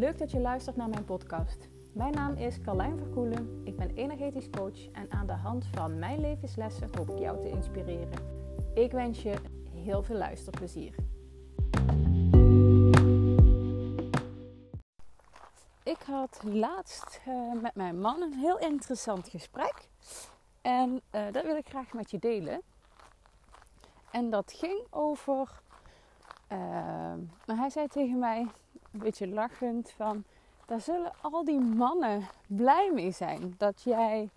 Leuk dat je luistert naar mijn podcast. Mijn naam is Carlijn Verkoelen. Ik ben energetisch coach en aan de hand van mijn levenslessen hoop ik jou te inspireren. Ik wens je heel veel luisterplezier. Ik had laatst uh, met mijn man een heel interessant gesprek. En uh, dat wil ik graag met je delen. En dat ging over. Uh, maar hij zei tegen mij, een beetje lachend, van daar zullen al die mannen blij mee zijn dat jij,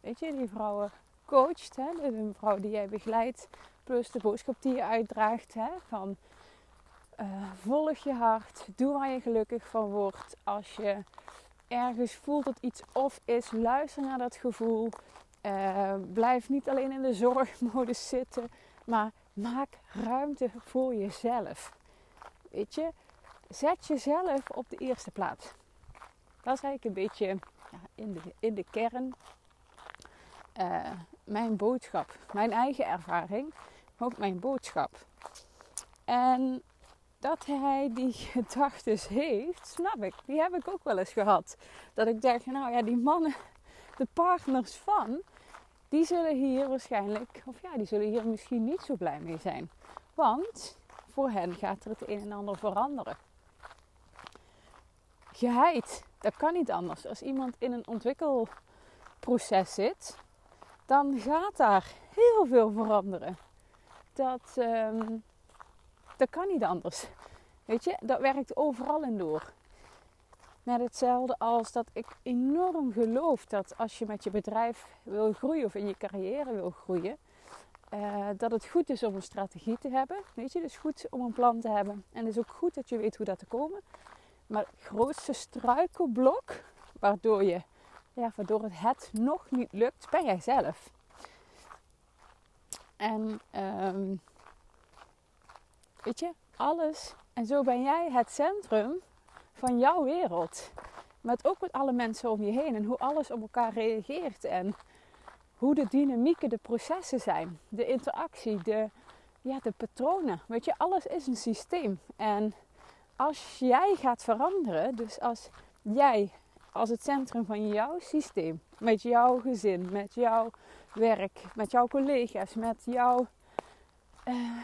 weet je, die vrouwen coacht, hè, de vrouw die jij begeleidt, plus de boodschap die je uitdraagt, hè, van uh, volg je hart, doe waar je gelukkig van wordt. Als je ergens voelt dat iets of is, luister naar dat gevoel. Uh, blijf niet alleen in de zorgmodus zitten, maar maak ruimte voor jezelf. Weet je, zet jezelf op de eerste plaats. Dat is eigenlijk een beetje ja, in, de, in de kern uh, mijn boodschap, mijn eigen ervaring, maar ook mijn boodschap. En dat hij die gedachten heeft, snap ik. Die heb ik ook wel eens gehad. Dat ik denk, nou ja, die mannen, de partners van, die zullen hier waarschijnlijk, of ja, die zullen hier misschien niet zo blij mee zijn. Want voor hen gaat er het een en ander veranderen. Geheid, dat kan niet anders. Als iemand in een ontwikkelproces zit, dan gaat daar heel veel veranderen. Dat, um, dat kan niet anders. Weet je, dat werkt overal in door. Net hetzelfde als dat ik enorm geloof dat als je met je bedrijf wil groeien of in je carrière wil groeien, uh, dat het goed is om een strategie te hebben. Weet je, dus goed om een plan te hebben. En het is ook goed dat je weet hoe dat te komen. Maar het grootste struikelblok, waardoor, je, ja, waardoor het, het nog niet lukt, ben jij zelf. En um, weet je, alles. En zo ben jij het centrum van jouw wereld. Met ook met alle mensen om je heen en hoe alles op elkaar reageert. En hoe de dynamieken, de processen zijn. De interactie, de, ja, de patronen. Weet je, alles is een systeem. En als jij gaat veranderen, dus als jij als het centrum van jouw systeem, met jouw gezin, met jouw werk, met jouw collega's, met jouw uh,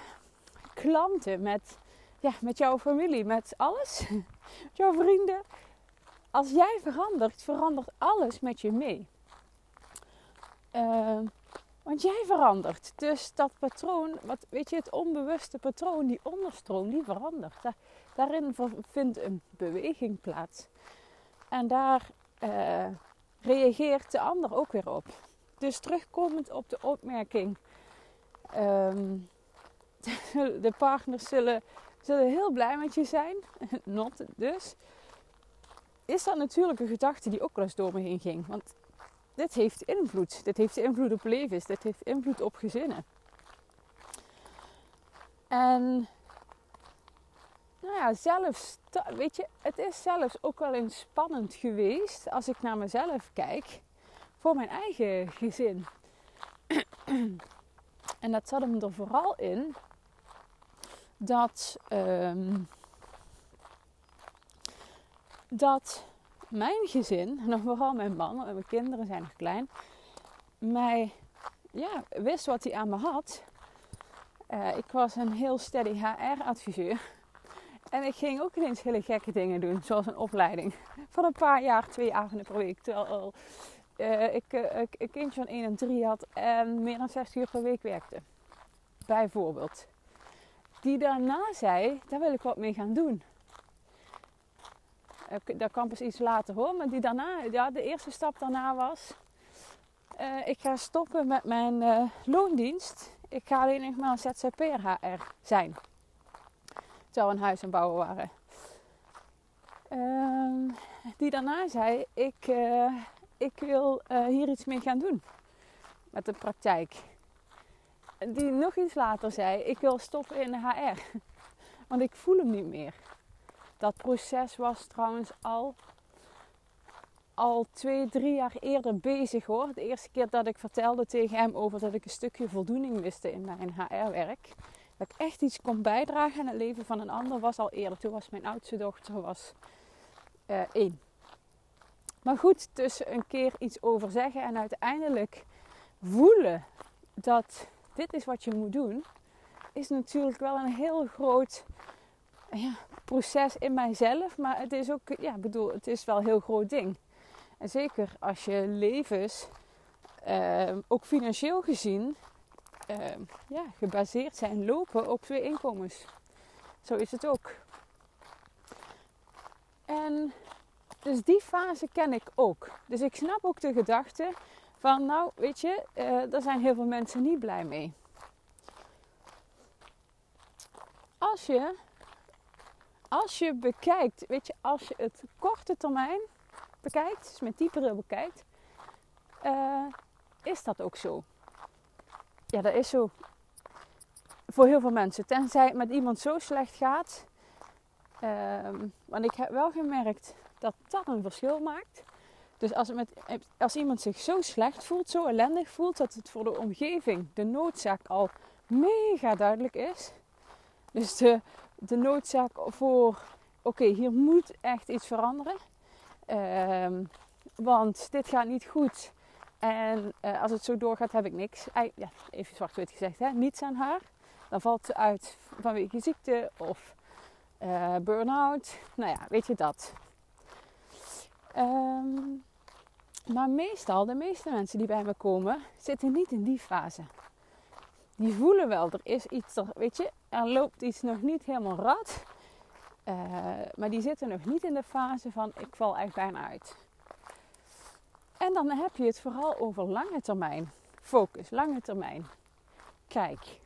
klanten, met, ja, met jouw familie, met alles, met jouw vrienden. Als jij verandert, verandert alles met je mee. Uh, want jij verandert. Dus dat patroon, wat, weet je, het onbewuste patroon, die onderstroom, die verandert. daarin vindt een beweging plaats. En daar uh, reageert de ander ook weer op. Dus terugkomend op de opmerking. Um, de partners zullen, zullen heel blij met je zijn. Not dus. Is dat natuurlijk een gedachte die ook wel eens door me heen ging. Want dit heeft invloed. Dit heeft invloed op levens. Dit heeft invloed op gezinnen. En nou ja, zelfs, weet je, het is zelfs ook wel eens spannend geweest als ik naar mezelf kijk voor mijn eigen gezin. en dat zat hem er vooral in dat, um, dat mijn gezin, en vooral mijn man en mijn kinderen zijn nog klein, mij ja, wist wat hij aan me had. Uh, ik was een heel steady HR-adviseur. En ik ging ook ineens hele gekke dingen doen, zoals een opleiding. Van een paar jaar, twee avonden per week. Terwijl uh, ik uh, een kindje van 1 en 3 had en meer dan 60 uur per week werkte. Bijvoorbeeld. Die daarna zei, daar wil ik wat mee gaan doen. Uh, dat kan pas iets later hoor, maar die daarna, ja, de eerste stap daarna was... ik ga stoppen met mijn loondienst. Ik ga alleen nog maar een ZZP'er HR zijn terwijl we een huis aan bouwen waren. Uh, die daarna zei: ik, ik wil hier iets mee gaan doen met de praktijk. Die nog iets later zei: Ik wil stoppen in de HR, want ik voel hem niet meer. Dat proces was trouwens al, al twee, drie jaar eerder bezig hoor. De eerste keer dat ik vertelde tegen hem over dat ik een stukje voldoening miste in mijn HR-werk Dat ik echt iets kon bijdragen aan het leven van een ander was al eerder. Toen was mijn oudste dochter was, uh, één. Maar goed, tussen een keer iets over zeggen en uiteindelijk voelen dat dit is wat je moet doen, is natuurlijk wel een heel groot ja, proces in mijzelf. Maar het is ook, ja, bedoel, het is wel een heel groot ding. En zeker als je levens, uh, ook financieel gezien, uh, ja, gebaseerd zijn, lopen op twee inkomens. Zo is het ook. En dus die fase ken ik ook. Dus ik snap ook de gedachte van, nou, weet je, uh, er zijn heel veel mensen niet blij mee. Als je, als je bekijkt, weet je, als je het korte termijn bekijkt, dus met die bril bekijkt, uh, is dat ook zo. Ja, dat is zo voor heel veel mensen. Tenzij het met iemand zo slecht gaat. Um, want ik heb wel gemerkt dat dat een verschil maakt. Dus als, het met, als iemand zich zo slecht voelt, zo ellendig voelt, dat het voor de omgeving de noodzaak al mega duidelijk is. Dus de, de noodzaak voor, oké, hier moet echt iets veranderen. Um, want dit gaat niet goed. En uh, als het zo doorgaat, heb ik niks. ja, even zwart-wit gezegd, hè, niets aan haar. Dan valt ze uit vanwege ziekte of uh, burn-out. Nou ja, weet je dat. Um, maar meestal, de meeste mensen die bij me komen, zitten niet in die fase. Die voelen wel, er is iets, er, weet je, er loopt iets nog niet helemaal rad. Uh, maar die zitten nog niet in de fase van ik val echt bijna uit. En dan heb je het vooral over lange termijn. Focus, lange termijn. Kijk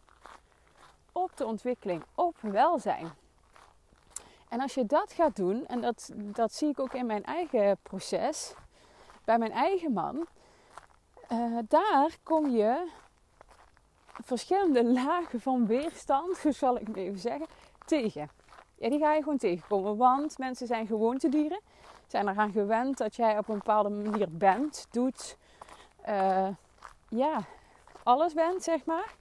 op de ontwikkeling, op welzijn. En als je dat gaat doen, en dat, dat zie ik ook in mijn eigen proces, bij mijn eigen man, uh, daar kom je verschillende lagen van weerstand, zo zal ik het even zeggen, tegen. Ja, die ga je gewoon tegenkomen, want mensen zijn gewoontedieren. Zijn eraan gewend dat jij op een bepaalde manier bent, doet, uh, ja, alles bent, zeg maar.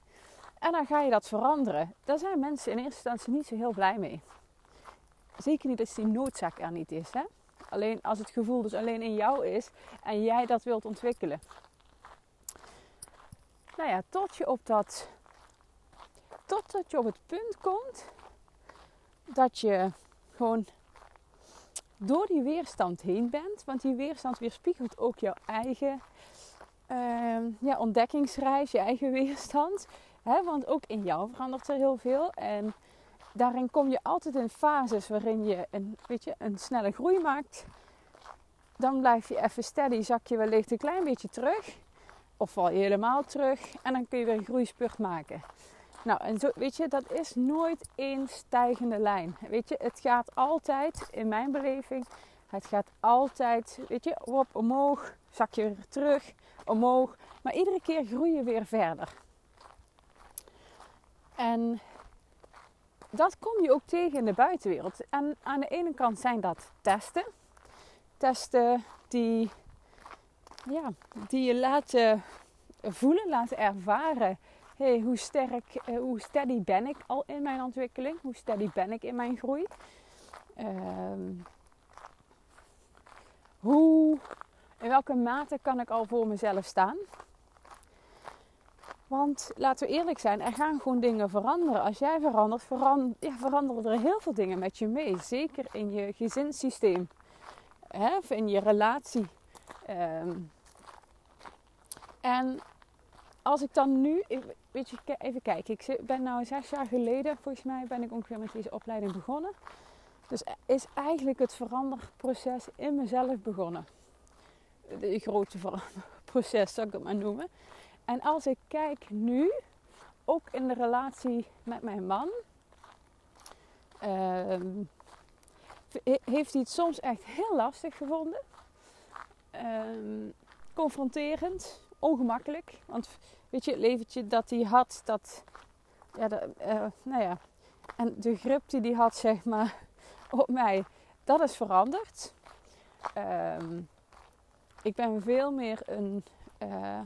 En dan ga je dat veranderen. Daar zijn mensen in eerste instantie niet zo heel blij mee. Zeker niet als die noodzaak er niet is. Hè? Alleen als het gevoel dus alleen in jou is en jij dat wilt ontwikkelen. Nou ja, tot je op dat. Totdat je op het punt komt dat je gewoon door die weerstand heen bent. Want die weerstand weerspiegelt ook jouw eigen uh, ja, ontdekkingsreis, je eigen weerstand. Want ook in jou verandert er heel veel. En daarin kom je altijd in fases waarin je een, weet je, een snelle groei maakt. Dan blijf je even steady, zak je wellicht een klein beetje terug. Of val je helemaal terug. En dan kun je weer een groeispurt maken. Nou, en zo, weet je, dat is nooit één stijgende lijn. Weet je, het gaat altijd, in mijn beleving, het gaat altijd, weet je, op, omhoog, zak je terug, omhoog. Maar iedere keer groei je weer verder. En dat kom je ook tegen in de buitenwereld. En aan de ene kant zijn dat testen. Testen die, ja, die je laten voelen, laten ervaren. Hey, hoe sterk, eh, hoe steady ben ik al in mijn ontwikkeling? Hoe steady ben ik in mijn groei? Um, hoe, in welke mate kan ik al voor mezelf staan? Want laten we eerlijk zijn, er gaan gewoon dingen veranderen. Als jij verandert, ja, veranderen er heel veel dingen met je mee. Zeker in je gezinssysteem. Hè? Of in je relatie. Um, en als ik dan nu, weet je, even kijken. Ik ben nou zes jaar geleden, volgens mij, ben ik ongeveer met deze opleiding begonnen. Dus is eigenlijk het veranderproces in mezelf begonnen. De grote veranderproces, zou ik het maar noemen. En als ik kijk nu, ook in de relatie met mijn man, uh, heeft hij het soms echt heel lastig gevonden. Uh, confronterend, ongemakkelijk. Want weet je, het leventje dat hij had, dat, ja, de, uh, nou ja, en de grip die hij had, zeg maar, op mij, dat is veranderd. Ehm, ik ben veel meer een uh,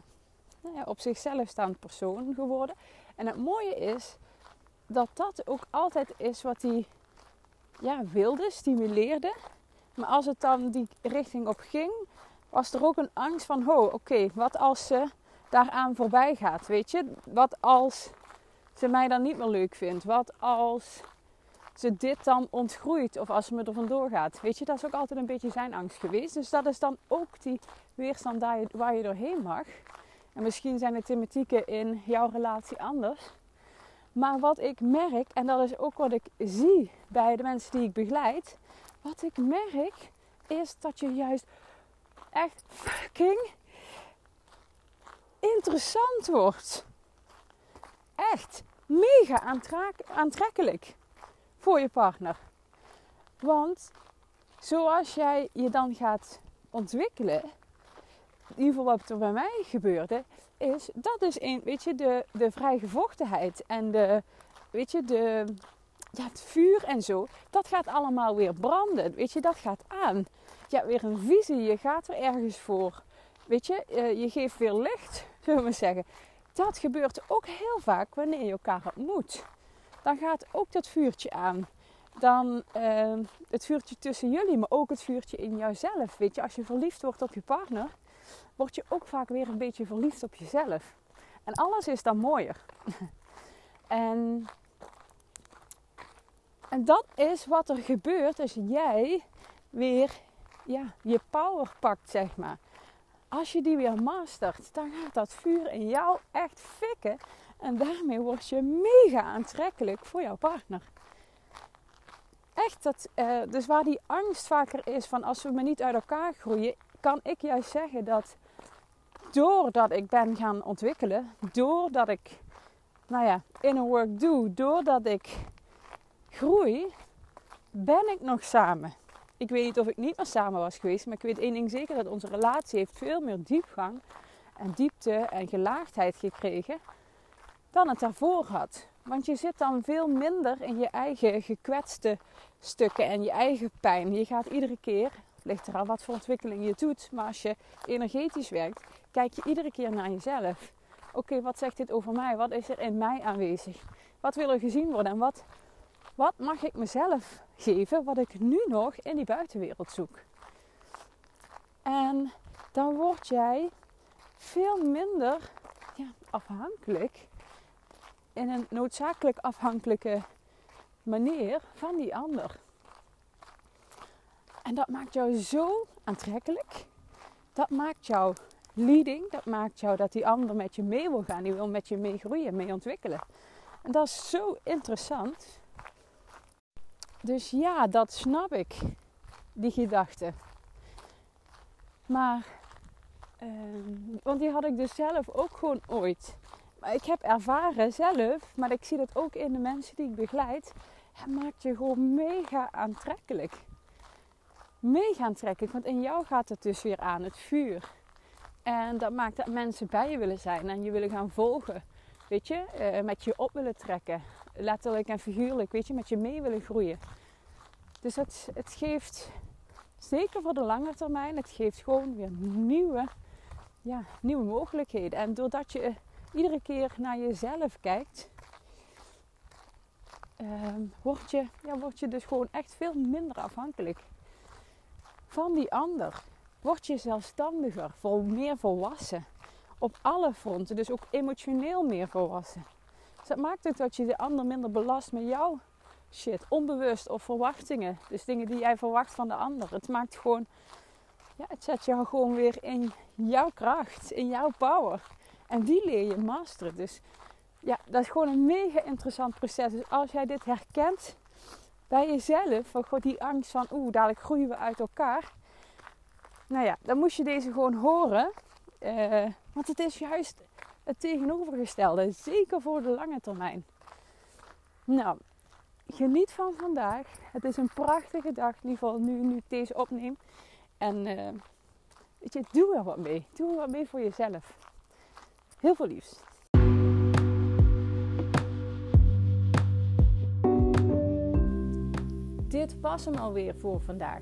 nou ja, op zichzelf staand persoon geworden. En het mooie is dat dat ook altijd is wat hij ja, wilde, stimuleerde. Maar als het dan die richting op ging, was er ook een angst van: oh, oké, wat als ze daaraan voorbij gaat? Weet je, wat als ze mij dan niet meer leuk vindt? Wat als ze dit dan ontgroeit of als ze me er vandoor gaat? Weet je, dat is ook altijd een beetje zijn angst geweest. Dus dat is dan ook die weerstand waar je, waar je doorheen mag. En misschien zijn de thematieken in jouw relatie anders. Maar wat ik merk, en dat is ook wat ik zie bij de mensen die ik begeleid, wat ik merk is dat je juist echt fucking interessant wordt. Echt mega aantrekkelijk voor je partner. Want zoals jij je dan gaat ontwikkelen, in ieder geval wat er bij mij gebeurde, is dat is een, weet je, de, de vrijgevochtenheid en de, weet je, de, ja, het vuur en zo, dat gaat allemaal weer branden. Weet je, dat gaat aan. Je hebt weer een visie, je gaat er ergens voor. Weet je, eh, je geeft weer licht, zullen we zeggen. Dat gebeurt ook heel vaak wanneer je elkaar ontmoet. Dan gaat ook dat vuurtje aan. Dan uh, het vuurtje tussen jullie, maar ook het vuurtje in jouzelf. Weet je, als je verliefd wordt op je partner, word je ook vaak weer een beetje verliefd op jezelf. En alles is dan mooier. en, en dat is wat er gebeurt als jij weer ja, je power pakt, zeg maar. Als je die weer mastert, dan gaat dat vuur in jou echt fikken. En daarmee word je mega aantrekkelijk voor jouw partner. Echt, dat, uh, dus waar die angst vaker is van als we me niet uit elkaar groeien, kan ik juist zeggen dat doordat ik ben gaan ontwikkelen, doordat ik, nou ja, inner work doe, doordat ik groei, ben ik nog samen. Ik weet niet of ik niet meer samen was geweest, maar ik weet één ding zeker: dat onze relatie heeft veel meer diepgang en diepte en gelaagdheid gekregen dan het daarvoor had. Want je zit dan veel minder in je eigen gekwetste stukken en je eigen pijn. Je gaat iedere keer, ligt er al wat voor ontwikkeling je doet, maar als je energetisch werkt, kijk je iedere keer naar jezelf. Oké, wat zegt dit over mij? Wat is er in mij aanwezig? Wat wil er gezien worden? En wat, wat mag ik mezelf geven wat ik nu nog in die buitenwereld zoek? En dan word jij veel minder ja, afhankelijk, in een noodzakelijk afhankelijke manier van die ander. En dat maakt jou zo aantrekkelijk. Dat maakt jou leading. Dat maakt jou dat die ander met je mee wil gaan. Die wil met je mee groeien, mee ontwikkelen. En dat is zo interessant. Dus ja, dat snap ik, die gedachte. Maar, ehm, want die had ik dus zelf ook gewoon ooit. Maar ik heb ervaren zelf, maar ik zie dat ook in de mensen die ik begeleid. Het maakt je gewoon mega aantrekkelijk. Mega aantrekkelijk, want in jou gaat het dus weer aan, het vuur. En dat maakt dat mensen bij je willen zijn en je willen gaan volgen. Weet je, uh, met je op willen trekken. Letterlijk en figuurlijk, weet je, met je mee willen groeien. Dus het, het geeft, zeker voor de lange termijn, het geeft gewoon weer nieuwe, ja, nieuwe mogelijkheden. En doordat je iedere keer naar jezelf kijkt, uh, word, je, ja, word je dus gewoon echt veel minder afhankelijk van die ander word je zelfstandiger, meer volwassen. Op alle fronten, dus ook emotioneel meer volwassen. Dat maakt het dat je de ander minder belast met jouw shit, onbewust of verwachtingen. Dus dingen die jij verwacht van de ander. Het maakt gewoon, ja, het zet jou gewoon weer in jouw kracht, in jouw power. En die leer je masteren. Dus ja, dat is gewoon een mega interessant proces. Dus als jij dit herkent bij jezelf, van god, die angst van oeh, dadelijk groeien we uit elkaar nou ja, dan moest je deze gewoon horen. Uh, want het is juist het tegenovergestelde. Zeker voor de lange termijn. Nou, geniet van vandaag. Het is een prachtige dag. In ieder geval nu, nu ik deze opneem. En uh, weet je, doe er wat mee. Doe er wat mee voor jezelf. Heel veel liefs. Dit was hem alweer voor vandaag.